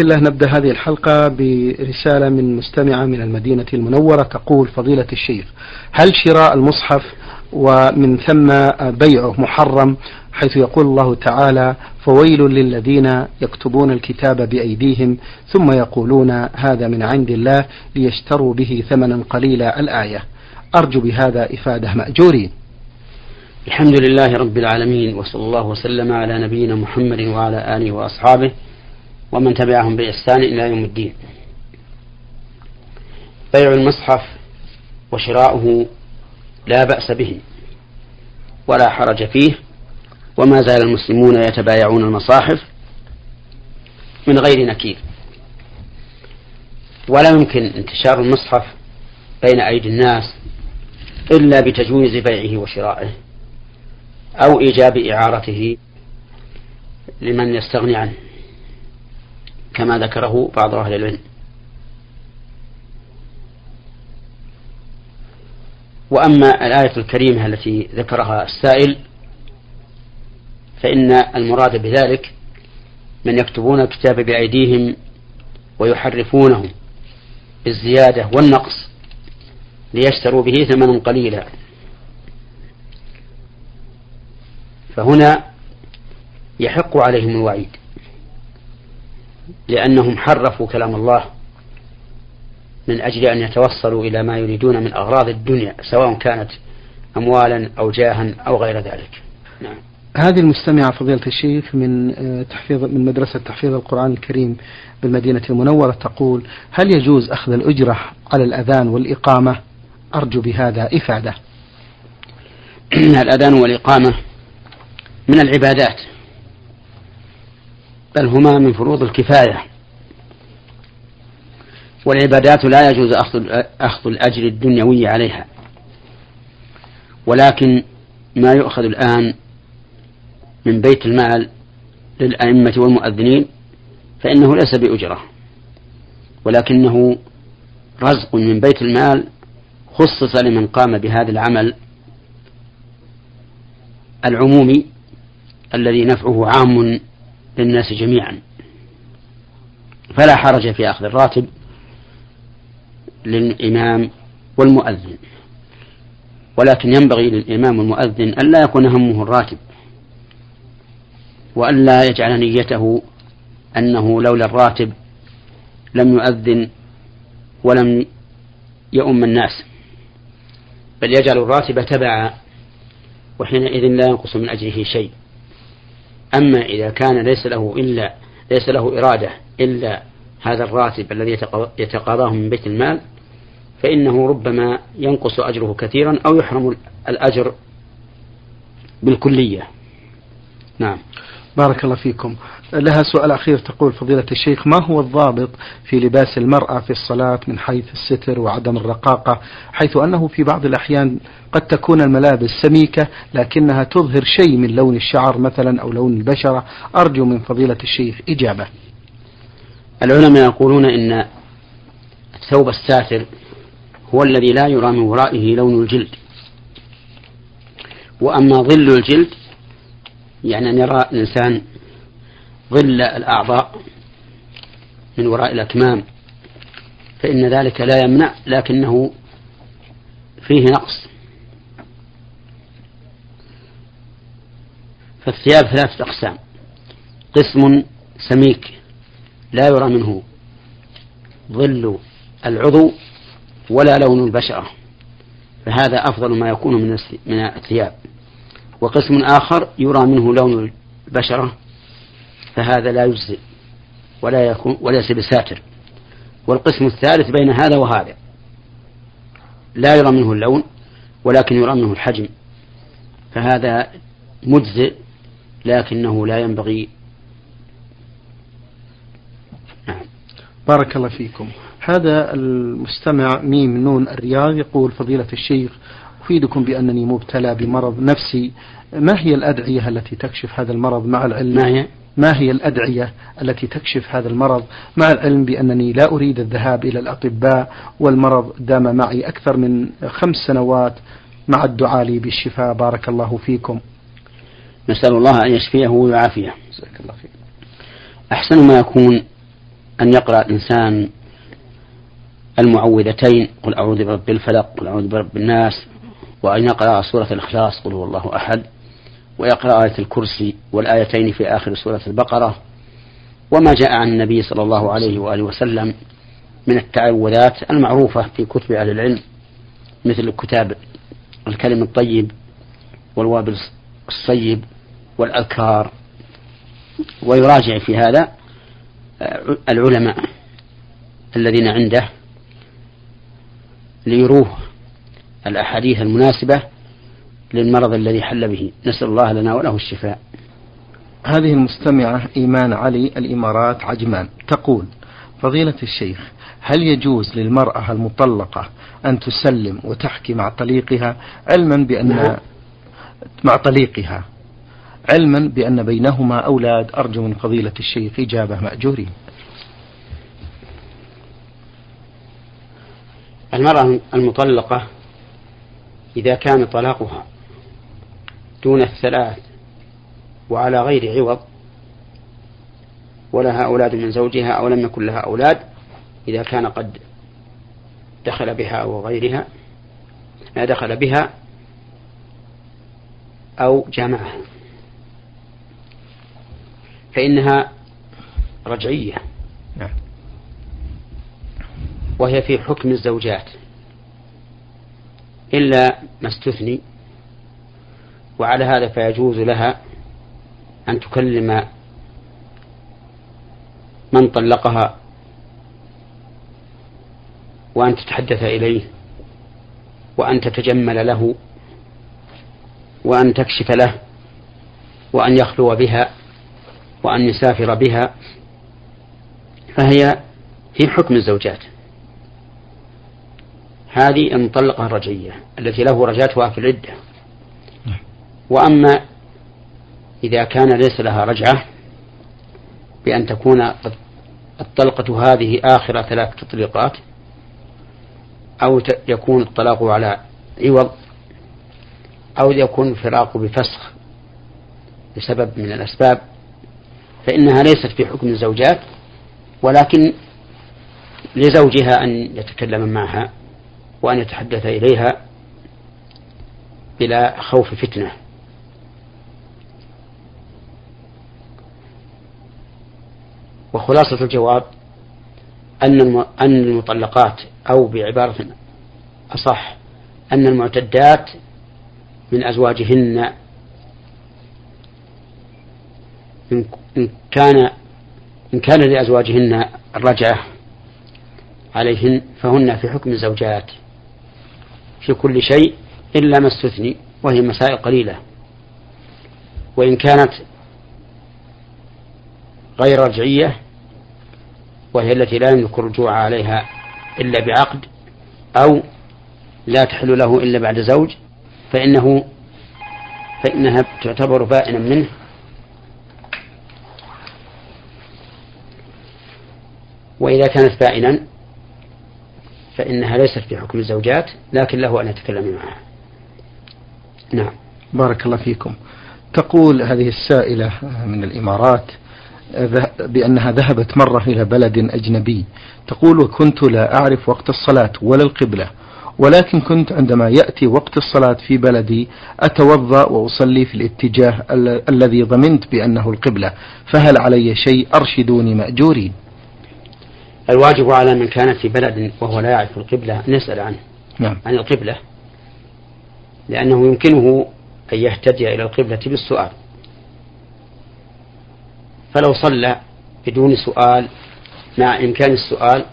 الله نبدأ هذه الحلقة برسالة من مستمعة من المدينة المنورة تقول فضيلة الشيخ هل شراء المصحف ومن ثم بيعه محرم؟ حيث يقول الله تعالى فويل للذين يكتبون الكتاب بأيديهم ثم يقولون هذا من عند الله ليشتروا به ثمنا قليلا الآية. أرجو بهذا إفادة مأجورين الحمد لله رب العالمين وصلى الله وسلم على نبينا محمد وعلى آله وأصحابه ومن تبعهم بإحسان إلى يوم الدين. بيع المصحف وشراؤه لا بأس به ولا حرج فيه وما زال المسلمون يتبايعون المصاحف من غير نكير. ولا يمكن انتشار المصحف بين أيدي الناس إلا بتجويز بيعه وشرائه أو إيجاب إعارته لمن يستغني عنه. كما ذكره بعض أهل العلم. وأما الآية الكريمة التي ذكرها السائل فإن المراد بذلك من يكتبون الكتاب بأيديهم ويحرفونه بالزيادة والنقص ليشتروا به ثمنا قليلا. فهنا يحق عليهم الوعيد. لأنهم حرفوا كلام الله من أجل أن يتوصلوا إلى ما يريدون من أغراض الدنيا سواء كانت أموالا أو جاها أو غير ذلك. نعم. هذه المستمعة فضيلة الشيخ من آه، تحفيظ من مدرسة تحفيظ القرآن الكريم بالمدينة المنورة تقول هل يجوز أخذ الأجرة على الأذان والإقامة؟ أرجو بهذا إفادة. الأذان والإقامة من العبادات. بل هما من فروض الكفاية. والعبادات لا يجوز أخذ الأجر الدنيوي عليها. ولكن ما يؤخذ الآن من بيت المال للأئمة والمؤذنين فإنه ليس بأجرة. ولكنه رزق من بيت المال خصص لمن قام بهذا العمل العمومي الذي نفعه عام للناس جميعا. فلا حرج في أخذ الراتب للإمام والمؤذن. ولكن ينبغي للإمام والمؤذن ألا يكون همه الراتب وألا يجعل نيته أنه لولا الراتب لم يؤذن ولم يؤم الناس. بل يجعل الراتب تبعا وحينئذ لا ينقص من أجره شيء. أما إذا كان ليس له إلا ليس له إرادة إلا هذا الراتب الذي يتقاضاه من بيت المال فإنه ربما ينقص أجره كثيرا أو يحرم الأجر بالكلية. نعم. بارك الله فيكم. لها سؤال أخير تقول فضيلة الشيخ ما هو الضابط في لباس المرأة في الصلاة من حيث الستر وعدم الرقاقة؟ حيث أنه في بعض الأحيان قد تكون الملابس سميكة لكنها تظهر شيء من لون الشعر مثلا أو لون البشرة. أرجو من فضيلة الشيخ إجابة. العلماء يقولون إن الثوب الساتر هو الذي لا يرى من ورائه لون الجلد. وأما ظل الجلد يعني أن يرى الإنسان ظل الأعضاء من وراء الأكمام فإن ذلك لا يمنع لكنه فيه نقص. فالثياب ثلاثة أقسام. قسم سميك لا يرى منه ظل العضو ولا لون البشرة فهذا أفضل ما يكون من الثياب. وقسم آخر يرى منه لون البشرة فهذا لا يجزئ ولا يكون وليس بساتر. والقسم الثالث بين هذا وهذا لا يرى منه اللون ولكن يرى منه الحجم فهذا مجزئ لكنه لا ينبغي. نعم. بارك الله فيكم. هذا المستمع ميم نون الرياض يقول فضيلة الشيخ أفيدكم بأنني مبتلى بمرض نفسي. ما هي الأدعية التي تكشف هذا المرض مع العلم؟ ما هي؟ ما هي الأدعية التي تكشف هذا المرض مع العلم بأنني لا أريد الذهاب إلى الأطباء والمرض دام معي أكثر من خمس سنوات مع الدعاء لي بالشفاء؟ بارك الله فيكم. نسأل الله أن يشفيه ويعافيه. الله فيك. أحسن ما يكون أن يقرأ الإنسان المعوذتين قل أعوذ برب الفلق قل أعوذ برب الناس وأن يقرأ سورة الإخلاص قل هو الله أحد. ويقرأ آية الكرسي والآيتين في آخر سورة البقرة. وما جاء عن النبي صلى الله عليه وآله وسلم من التعوذات المعروفة في كتب أهل العلم مثل كتاب الكلم الطيب والوابل الصيب والأذكار. ويراجع في هذا العلماء الذين عنده ليروه الأحاديث المناسبة للمرض الذي حل به. نسأل الله لنا وله الشفاء. هذه المستمعة إيمان علي الإمارات عجمان. تقول فضيلة الشيخ هل يجوز للمرأة المطلقة أن تسلم وتحكي مع طليقها علما بأن نعم. مع طليقها؟ علما بأن بينهما أولاد. أرجو من فضيلة الشيخ إجابة مأجورين. المرأة المطلقة إذا كان طلاقها دون الثلاث وعلى غير عوض ولها أولاد من زوجها أو لم يكن لها أولاد إذا كان قد دخل بها أو غيرها ما دخل بها أو جامعها. فإنها رجعية. نعم. وهي في حكم الزوجات. إلا ما استثني وعلى هذا فيجوز لها أن تكلم من طلقها وأن تتحدث إليه وأن تتجمل له وأن تكشف له وأن يخلو بها وأن يسافر بها فهي في حكم الزوجات. هذه المطلقة الرجعية التي له رجاتها في العدة. وأما إذا كان ليس لها رجعة بأن تكون الطلقة هذه آخر ثلاث تطليقات أو يكون الطلاق على عوض أو يكون الفراق بفسخ بسبب من الأسباب فإنها ليست في حكم الزوجات ولكن لزوجها أن يتكلم معها. وأن يتحدث إليها بلا خوف فتنة. وخلاصة الجواب أن أن المطلقات أو بعبارة أصح أن المعتدات من أزواجهن إن كان إن كان لأزواجهن الرجعة عليهن فهن في حكم الزوجات. في كل شيء إلا ما استثني وهي مسائل قليلة. وإن كانت غير رجعية وهي التي لا يملك الرجوع عليها إلا بعقد أو لا تحل له إلا بعد زوج فإنه فإنها تعتبر بائنا منه. وإذا كانت بائنا فإنها ليست في حكم الزوجات لكن له أن يتكلم معها. نعم. بارك الله فيكم. تقول هذه السائلة من الإمارات بأنها ذهبت مرة إلى بلد أجنبي. تقول وكنت لا أعرف وقت الصلاة ولا القبلة ولكن كنت عندما يأتي وقت الصلاة في بلدي أتوضأ وأصلي في الاتجاه الذي ضمنت بأنه القبلة فهل علي شيء أرشدوني مأجورين؟ الواجب على من كان في بلد وهو لا يعرف القبلة أن يسأل عنه نعم. عن القبلة لأنه يمكنه أن يهتدي إلى القبلة بالسؤال فلو صلى بدون سؤال مع إمكان السؤال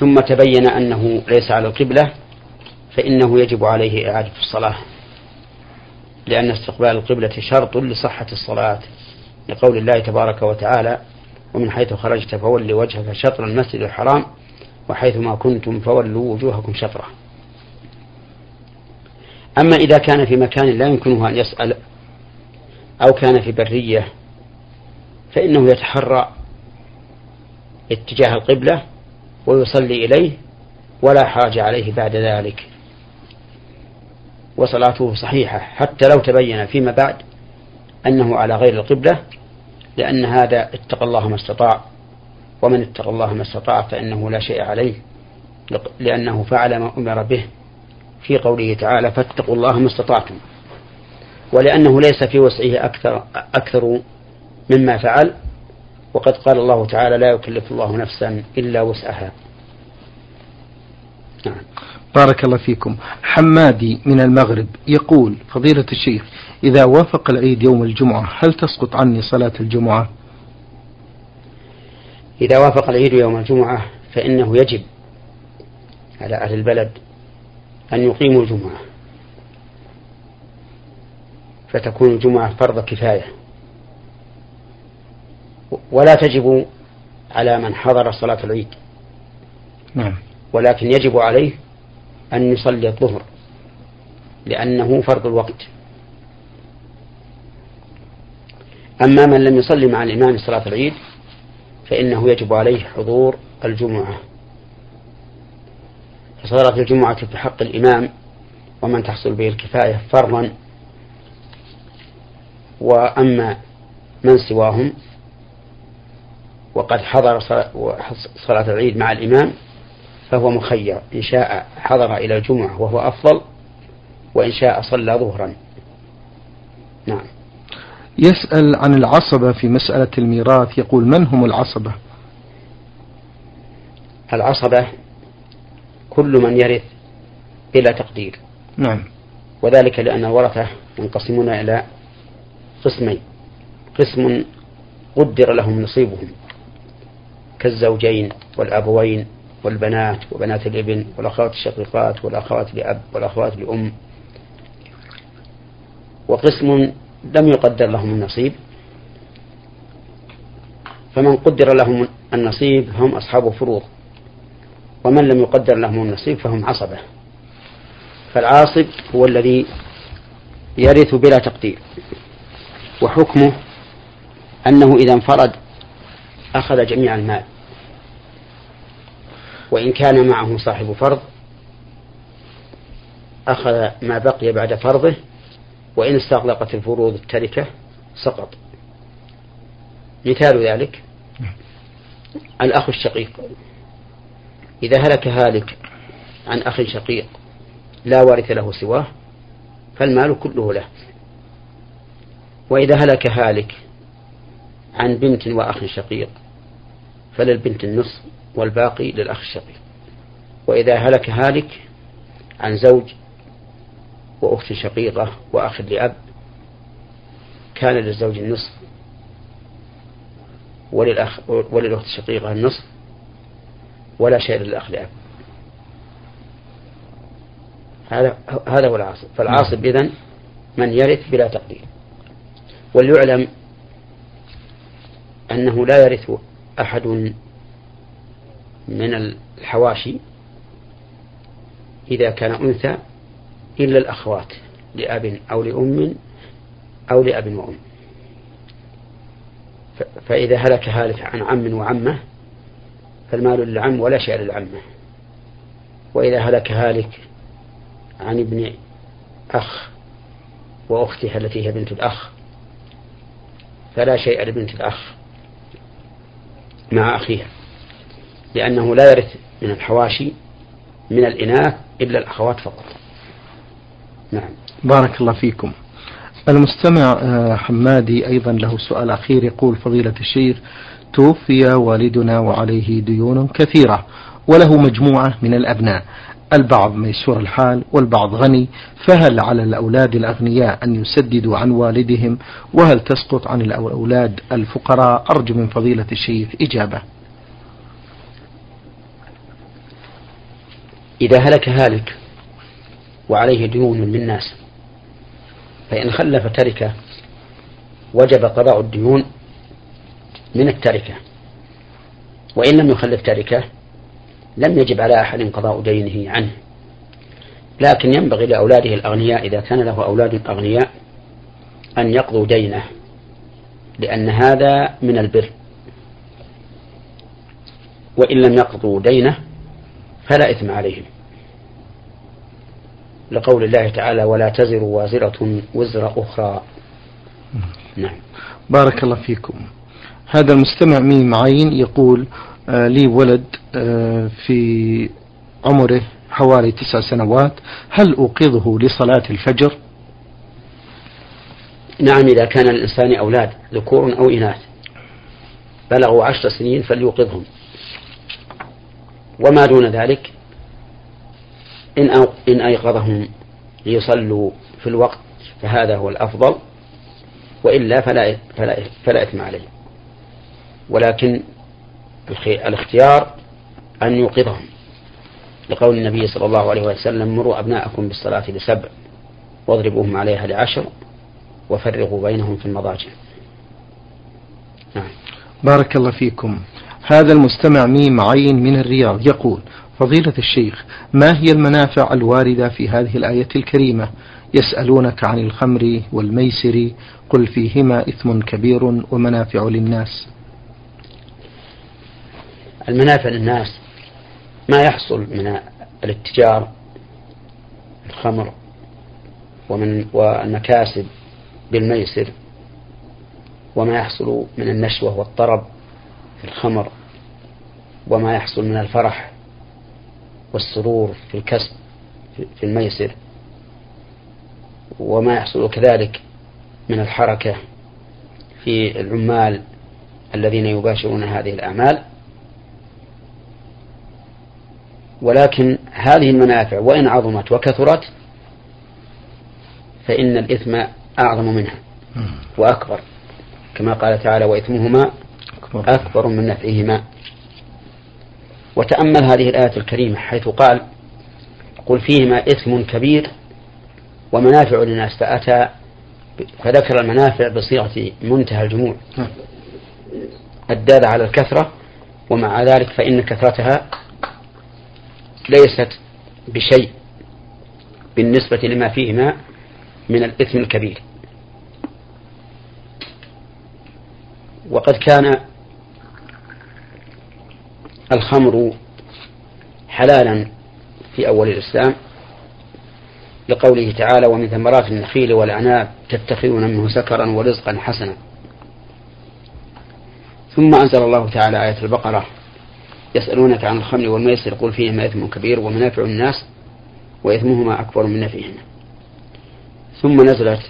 ثم تبين أنه ليس على القبلة فإنه يجب عليه إعادة الصلاة لأن استقبال القبلة شرط لصحة الصلاة لقول الله تبارك وتعالى ومن حيث خرجت فول وجهك شطر المسجد الحرام وحيث ما كنتم فولوا وجوهكم شطرة. أما إذا كان في مكان لا يمكنه أن يسأل أو كان في برية فإنه يتحرى اتجاه القبلة ويصلي إليه ولا حرج عليه بعد ذلك. وصلاته صحيحة حتى لو تبين فيما بعد أنه على غير القبلة لأن هذا اتقى الله ما استطاع ومن اتقى الله ما استطاع فإنه لا شيء عليه لأنه فعل ما أمر به. في قوله تعالى فاتقوا الله ما استطعتم ولأنه ليس في وسعه أكثر أكثر مما فعل وقد قال الله تعالى لا يكلف الله نفسا إلا وسعها نعم. بارك الله فيكم. حمادي من المغرب يقول فضيلة الشيخ إذا وافق العيد يوم الجمعة هل تسقط عني صلاة الجمعة؟ إذا وافق العيد يوم الجمعة فإنه يجب على أهل البلد أن يقيموا الجمعة فتكون الجمعة فرض كفاية. ولا تجب على من حضر صلاة العيد. نعم. ولكن يجب عليه أن يصلي الظهر لأنه فرض الوقت. أما من لم يصلي مع الإمام صلاة العيد فإنه يجب عليه حضور الجمعة. فصلاة الجمعة في حق الإمام ومن تحصل به الكفاية فرضا. وأما من سواهم وقد حضر صلاة العيد مع الإمام فهو مخير. إن شاء حضر إلى الجمعة وهو أفضل وإن شاء صلى ظهرا. نعم. يسأل عن العصبة في مسألة الميراث يقول من هم العصبة؟ العصبة كل من يرث بلا تقدير. نعم. وذلك لأن الورثة ينقسمون إلى قسمين. قسم قدر لهم نصيبهم كالزوجين والأبوين والبنات وبنات الإبن والأخوات الشقيقات والأخوات لأب والأخوات لأم وقسم لم يقدر لهم النصيب. فمن قدر لهم النصيب هم أصحاب فروض ومن لم يقدر لهم النصيب فهم عصبة. فالعاصب هو الذي يرث بلا تقدير وحكمه أنه إذا انفرد أخذ جميع المال. وإن كان معه صاحب فرض أخذ ما بقي بعد فرضه وإن استغلقت الفروض التركة سقط. مثال ذلك الأخ الشقيق. إذا هلك هالك عن أخ شقيق لا وارث له سواه فالمال كله له. وإذا هلك هالك عن بنت وأخ شقيق فللبنت النصف والباقي للأخ الشقيق. وإذا هلك هالك عن زوج وأخت شقيقة وأخ لأب كان للزوج النصف وللأخ وللأخت الشقيقة النصف ولا شيء للأخ لأب. هذا هذا هو العاصب. فالعاصب إذن من يرث بلا تقدير. وليعلم أنه لا يرث أحد من الحواشي إذا كان أنثى إلا الأخوات لأب أو لأم أو لأب وأم. فإذا هلك هالك عن عم وعمة فالمال للعم ولا شيء للعمة. وإذا هلك هالك عن ابن أخ وأختها التي هي بنت الأخ فلا شيء لبنت الأخ مع أخيها لأنه لا يرث من الحواشي من الإناث إلا الأخوات فقط. نعم. بارك الله فيكم. المستمع آه، حمادي أيضا له سؤال أخير يقول فضيلة الشيخ توفي والدنا وعليه ديون كثيرة وله مجموعة من الأبناء البعض ميسور الحال والبعض غني فهل على الأولاد الأغنياء أن يسددوا عن والدهم؟ وهل تسقط عن الأولاد الفقراء؟ أرجو من فضيلة الشيخ إجابة. إذا هلك هالك وعليه ديون للناس. فإن خلف تركة وجب قضاء الديون من التركة. وإن لم يخلف تركة لم يجب على أحد قضاء دينه عنه. لكن ينبغي لأولاده الأغنياء إذا كان له أولاد أغنياء أن يقضوا دينه. لأن هذا من البر. وإن لم يقضوا دينه فلا إثم عليهم. لقول الله تعالى ولا تزر وازرة وزر أخرى. نعم. بارك الله فيكم. هذا المستمع ميم عين يقول آه، لي ولد آه، في عمره حوالي تسع سنوات هل أوقظه لصلاة الفجر؟ نعم إذا كان الإنسان أولاد ذكور أو إناث. بلغوا عشر سنين فليوقظهم. وما دون ذلك؟ إن إن أيقظهم ليصلوا في الوقت فهذا هو الأفضل وإلا فلا فلا فلا إثم عليه. ولكن الاختيار أن يوقظهم. لقول النبي صلى الله عليه وسلم مروا أبناءكم بالصلاة لسبع واضربوهم عليها لعشر وفرغوا بينهم في المضاجع. نعم. بارك الله فيكم. هذا المستمع ميم عين من الرياض يقول فضيلة الشيخ ما هي المنافع الواردة في هذه الآية الكريمة؟ يسألونك عن الخمر والميسر قل فيهما إثم كبير ومنافع للناس. المنافع للناس ما يحصل من الاتجار الخمر ومن والمكاسب بالميسر وما يحصل من النشوة والطرب في الخمر وما يحصل من الفرح والسرور في الكسب في الميسر. وما يحصل كذلك من الحركة في العمال الذين يباشرون هذه الأعمال. ولكن هذه المنافع وإن عظمت وكثرت فإن الإثم أعظم منها وأكبر. كما قال تعالى وإثمهما أكبر من نفعهما. وتأمل هذه الآية الكريمة حيث قال قل فيهما إثم كبير ومنافع للناس فأتى فذكر المنافع بصيغة منتهى الجموع. الدالة على الكثرة ومع ذلك فإن كثرتها ليست بشيء بالنسبة لما فيهما من الإثم الكبير وقد كان الخمر حلالا في أول الإسلام لقوله تعالى ومن ثمرات النخيل والأعناب تتخذون منه سكرا ورزقا حسنا. ثم أنزل الله تعالى آية البقرة يسألونك عن الخمر والميسر قل فيهما إثم كبير ومنافع الناس وإثمهما أكبر من نفعهما ثم نزلت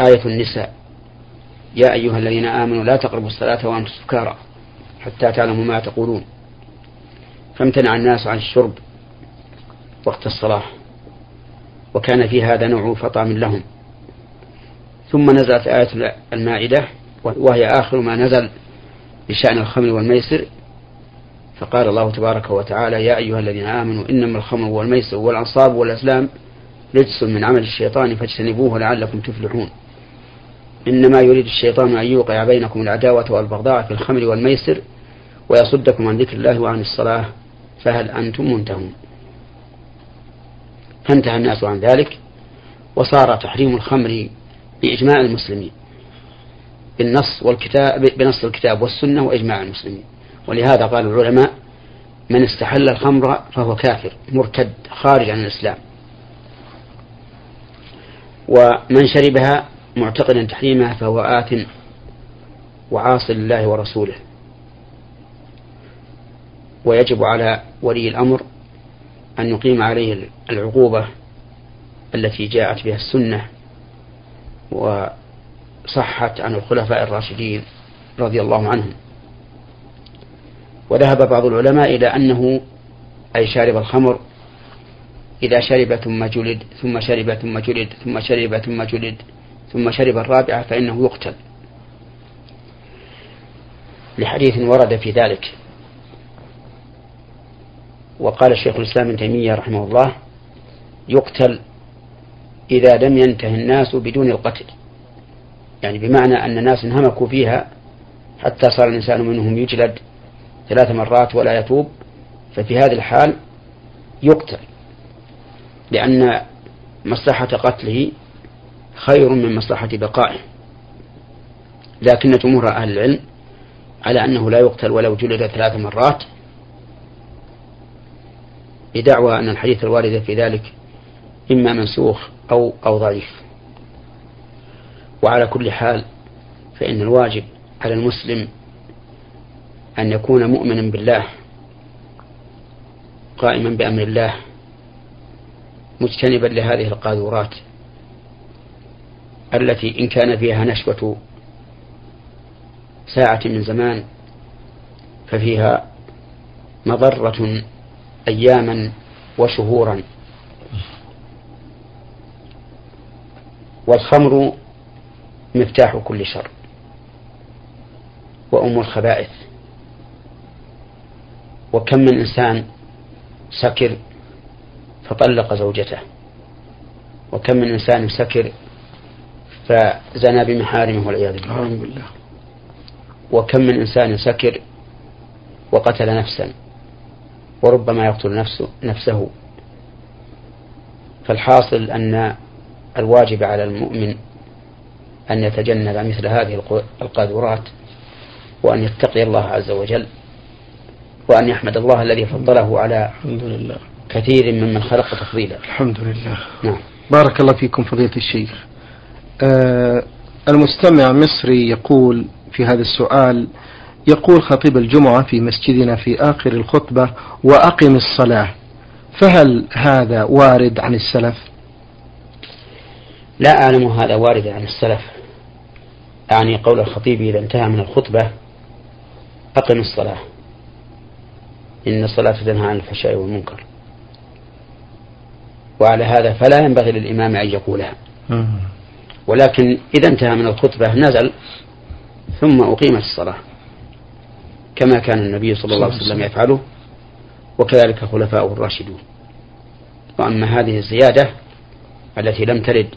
آية النساء يا أيها الذين آمنوا لا تقربوا الصلاة وأنتم سكارى. حتى تعلموا ما تقولون. فامتنع الناس عن الشرب وقت الصلاة وكان في هذا نوع فطام لهم. ثم نزلت آية المائدة وهي آخر ما نزل بشأن الخمر والميسر. فقال الله تبارك وتعالى يا أيها الذين آمنوا إنما الخمر والميسر والأنصاب والأزلام رجس من عمل الشيطان فاجتنبوه لعلكم تفلحون. إنما يريد الشيطان أن يوقع بينكم العداوة والبغضاء في الخمر والميسر ويصدكم عن ذكر الله وعن الصلاة فهل أنتم منتهون؟ فانتهى الناس عن ذلك وصار تحريم الخمر بإجماع المسلمين بالنص والكتاب بنص الكتاب والسنة وإجماع المسلمين. ولهذا قال العلماء من استحل الخمر فهو كافر مرتد خارج عن الإسلام. ومن شربها معتقدا تحريمها فهو آثم وعاص لله ورسوله. ويجب على ولي الأمر أن يقيم عليه العقوبة التي جاءت بها السنة وصحت عن الخلفاء الراشدين رضي الله عنهم. وذهب بعض العلماء إلى أنه أي شارب الخمر إذا شرب ثم جلد ثم شرب ثم جلد ثم شرب ثم جلد ثم شرب الرابعة فإنه يقتل. لحديث ورد في ذلك. وقال الشيخ الإسلام ابن تيمية رحمه الله يقتل إذا لم ينتهي الناس بدون القتل. يعني بمعنى أن الناس انهمكوا فيها حتى صار الإنسان منهم يجلد ثلاث مرات ولا يتوب ففي هذه الحال يقتل لأن مصلحة قتله خير من مصلحة بقائه. لكن جمهور أهل العلم على أنه لا يقتل ولو جلد ثلاث مرات بدعوى أن الحديث الوارد في ذلك إما منسوخ أو أو ضعيف. وعلى كل حال فإن الواجب على المسلم أن يكون مؤمنا بالله قائما بأمر الله مجتنبا لهذه القاذورات التي إن كان فيها نشوة ساعة من زمان ففيها مضرة أياما وشهورا. والخمر مفتاح كل شر. وأم الخبائث. وكم من إنسان سكر فطلق زوجته. وكم من إنسان سكر فزنى بمحارمه والعياذ بالله. وكم من إنسان سكر وقتل نفسا. وربما يقتل نفسه, نفسه. فالحاصل أن الواجب على المؤمن أن يتجنب مثل هذه القاذورات وأن يتقي الله عز وجل وأن يحمد الله الذي فضله على الحمد لله. كثير ممن خلق تفضيلا. الحمد لله. نعم. بارك الله فيكم فضيلة الشيخ. آه المستمع مصري يقول في هذا السؤال يقول خطيب الجمعة في مسجدنا في آخر الخطبة وأقم الصلاة. فهل هذا وارد عن السلف؟ لا أعلم هذا وارد عن السلف. أعني قول الخطيب إذا انتهى من الخطبة أقم الصلاة. إن الصلاة تنهى عن الفحشاء والمنكر. وعلى هذا فلا ينبغي للإمام أن يقولها. ولكن إذا انتهى من الخطبة نزل ثم أقيمت الصلاة. كما كان النبي صلى الله عليه وسلم يفعله وكذلك خلفاؤه الراشدون. وأما هذه الزيادة التي لم ترد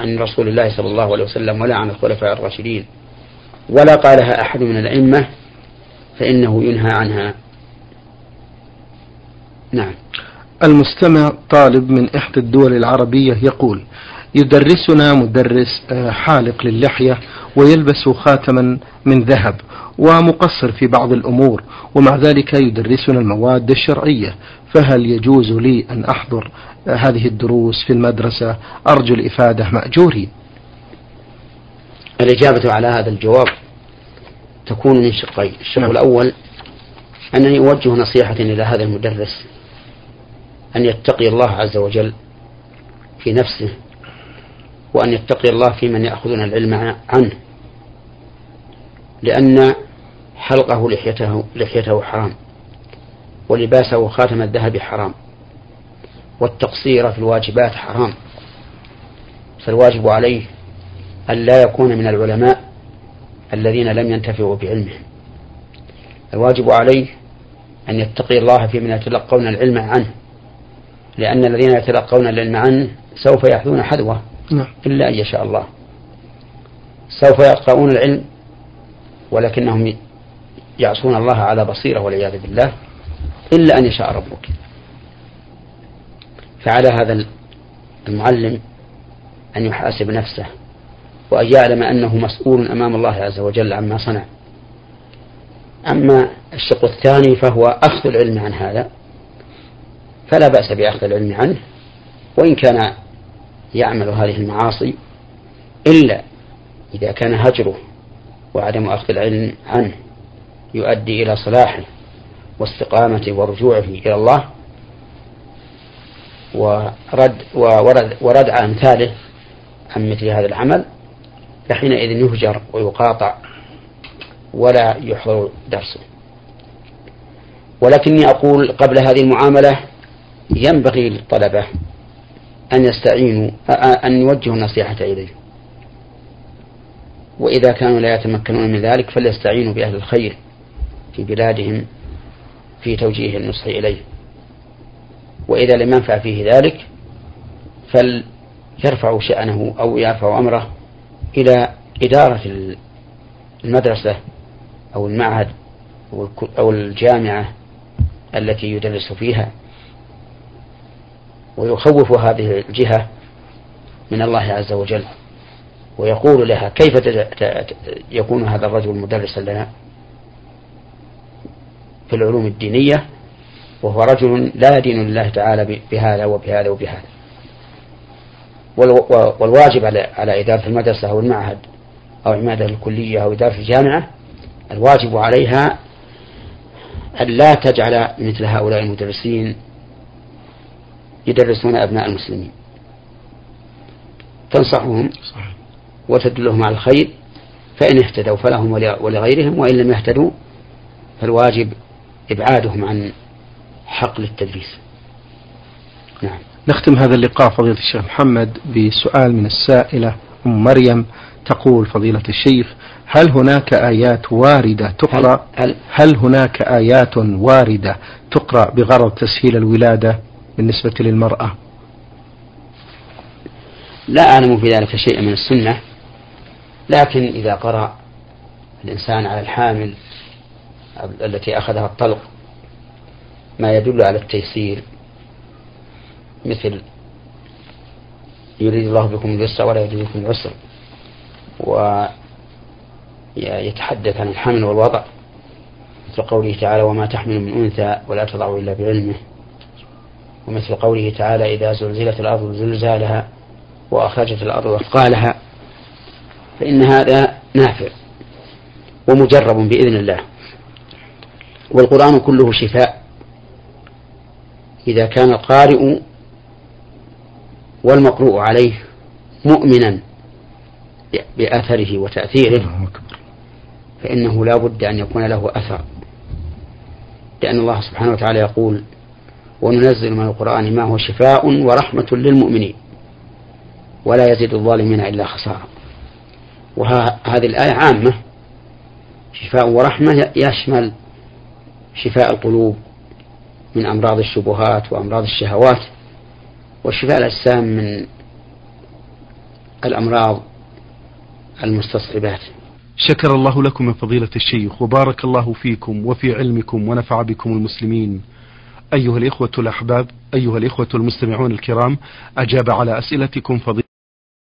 عن رسول الله صلى الله عليه وسلم ولا عن الخلفاء الراشدين ولا قالها أحد من الأئمة فإنه ينهى عنها. نعم. المستمع طالب من إحدى الدول العربية يقول يدرسنا مدرس آه، حالق للحية ويلبس خاتما من ذهب ومقصر في بعض الأمور ومع ذلك يدرسنا المواد الشرعية. فهل يجوز لي أن أحضر هذه الدروس في المدرسة؟ أرجو الإفادة مأجوري. الإجابة على هذا الجواب تكون من شقين الشق نعم. الأول أنني أوجه نصيحة إلى هذا المدرس أن يتقي الله عز وجل في نفسه وأن يتقي الله في من يأخذون العلم عنه. لأن حلقه لحيته, لحيته حرام ولباسه خاتم الذهب حرام والتقصير في الواجبات حرام. فالواجب عليه أن لا يكون من العلماء الذين لم ينتفعوا بعلمه. الواجب عليه أن يتقي الله في من يتلقون العلم عنه لأن الذين يتلقون العلم عنه سوف يحذون حذوه نعم. إلا أن يشاء الله. سوف يقرؤون العلم ولكنهم يعصون الله على بصيرة والعياذ بالله إلا أن يشاء ربك. فعلى هذا المعلم أن يحاسب نفسه وأن يعلم أنه مسؤول أمام الله عز وجل عما صنع. أما الشق الثاني فهو أخذ العلم عن هذا فلا بأس بأخذ العلم عنه وإن كان يعمل هذه المعاصي إلا إذا كان هجره وعدم أخذ العلم عنه. يؤدي إلى صلاحه واستقامته ورجوعه إلى الله ورد ورد وردع أمثاله عن مثل هذا العمل فحينئذ يهجر ويقاطع ولا يحضر درسه. ولكني أقول قبل هذه المعاملة ينبغي للطلبة أن يستعينوا أن يوجهوا النصيحة إليه. وإذا كانوا لا يتمكنون من ذلك فليستعينوا بأهل الخير. في بلادهم في توجيه النصح إليه. وإذا لم ينفع فيه ذلك فليرفعوا شأنه أو يرفعوا أمره إلى إدارة المدرسة أو المعهد أو الجامعة التي يدرس فيها. ويخوف هذه الجهة من الله عز وجل. ويقول لها كيف يكون هذا الرجل مدرسا لنا؟ في العلوم الدينية وهو رجل لا يدين لله تعالى بهذا وبهذا وبهذا. والواجب على على إدارة المدرسة أو المعهد أو عمادة الكلية أو إدارة الجامعة الواجب عليها أن لا تجعل مثل هؤلاء المدرسين يدرسون أبناء المسلمين. تنصحهم وتدلهم على الخير فإن اهتدوا فلهم ولغيرهم وإن لم يهتدوا فالواجب إبعادهم عن حقل التدريس. نعم. نختم هذا اللقاء فضيلة الشيخ محمد بسؤال من السائلة أم مريم تقول فضيلة الشيخ هل هناك آيات واردة تقرأ؟ هل, هل هناك آيات واردة تقرأ بغرض تسهيل الولادة بالنسبة للمرأة؟ لا أعلم في ذلك شيئا من السنة لكن إذا قرأ الإنسان على الحامل التي أخذها الطلق ما يدل على التيسير مثل يريد الله بكم اليسر ولا يريد بكم العسر ويتحدث عن الحمل والوضع مثل قوله تعالى وما تحمل من أنثى ولا تضع إلا بعلمه ومثل قوله تعالى إذا زلزلت الأرض زلزالها وأخرجت الأرض أثقالها فإن هذا نافع ومجرب بإذن الله والقرآن كله شفاء. إذا كان القارئ والمقروء عليه مؤمنا بأثره وتأثيره فإنه لا بد أن يكون له أثر. لأن الله سبحانه وتعالى يقول وننزل من القرآن ما هو شفاء ورحمة للمؤمنين ولا يزيد الظالمين إلا خسارة. وهذه الآية عامة. شفاء ورحمة يشمل شفاء القلوب من أمراض الشبهات وأمراض الشهوات وشفاء الأجسام من الأمراض المستصعبات. شكر الله لكم من فضيلة الشيخ وبارك الله فيكم وفي علمكم ونفع بكم المسلمين. أيها الإخوة الأحباب أيها الإخوة المستمعون الكرام أجاب على أسئلتكم فضيلة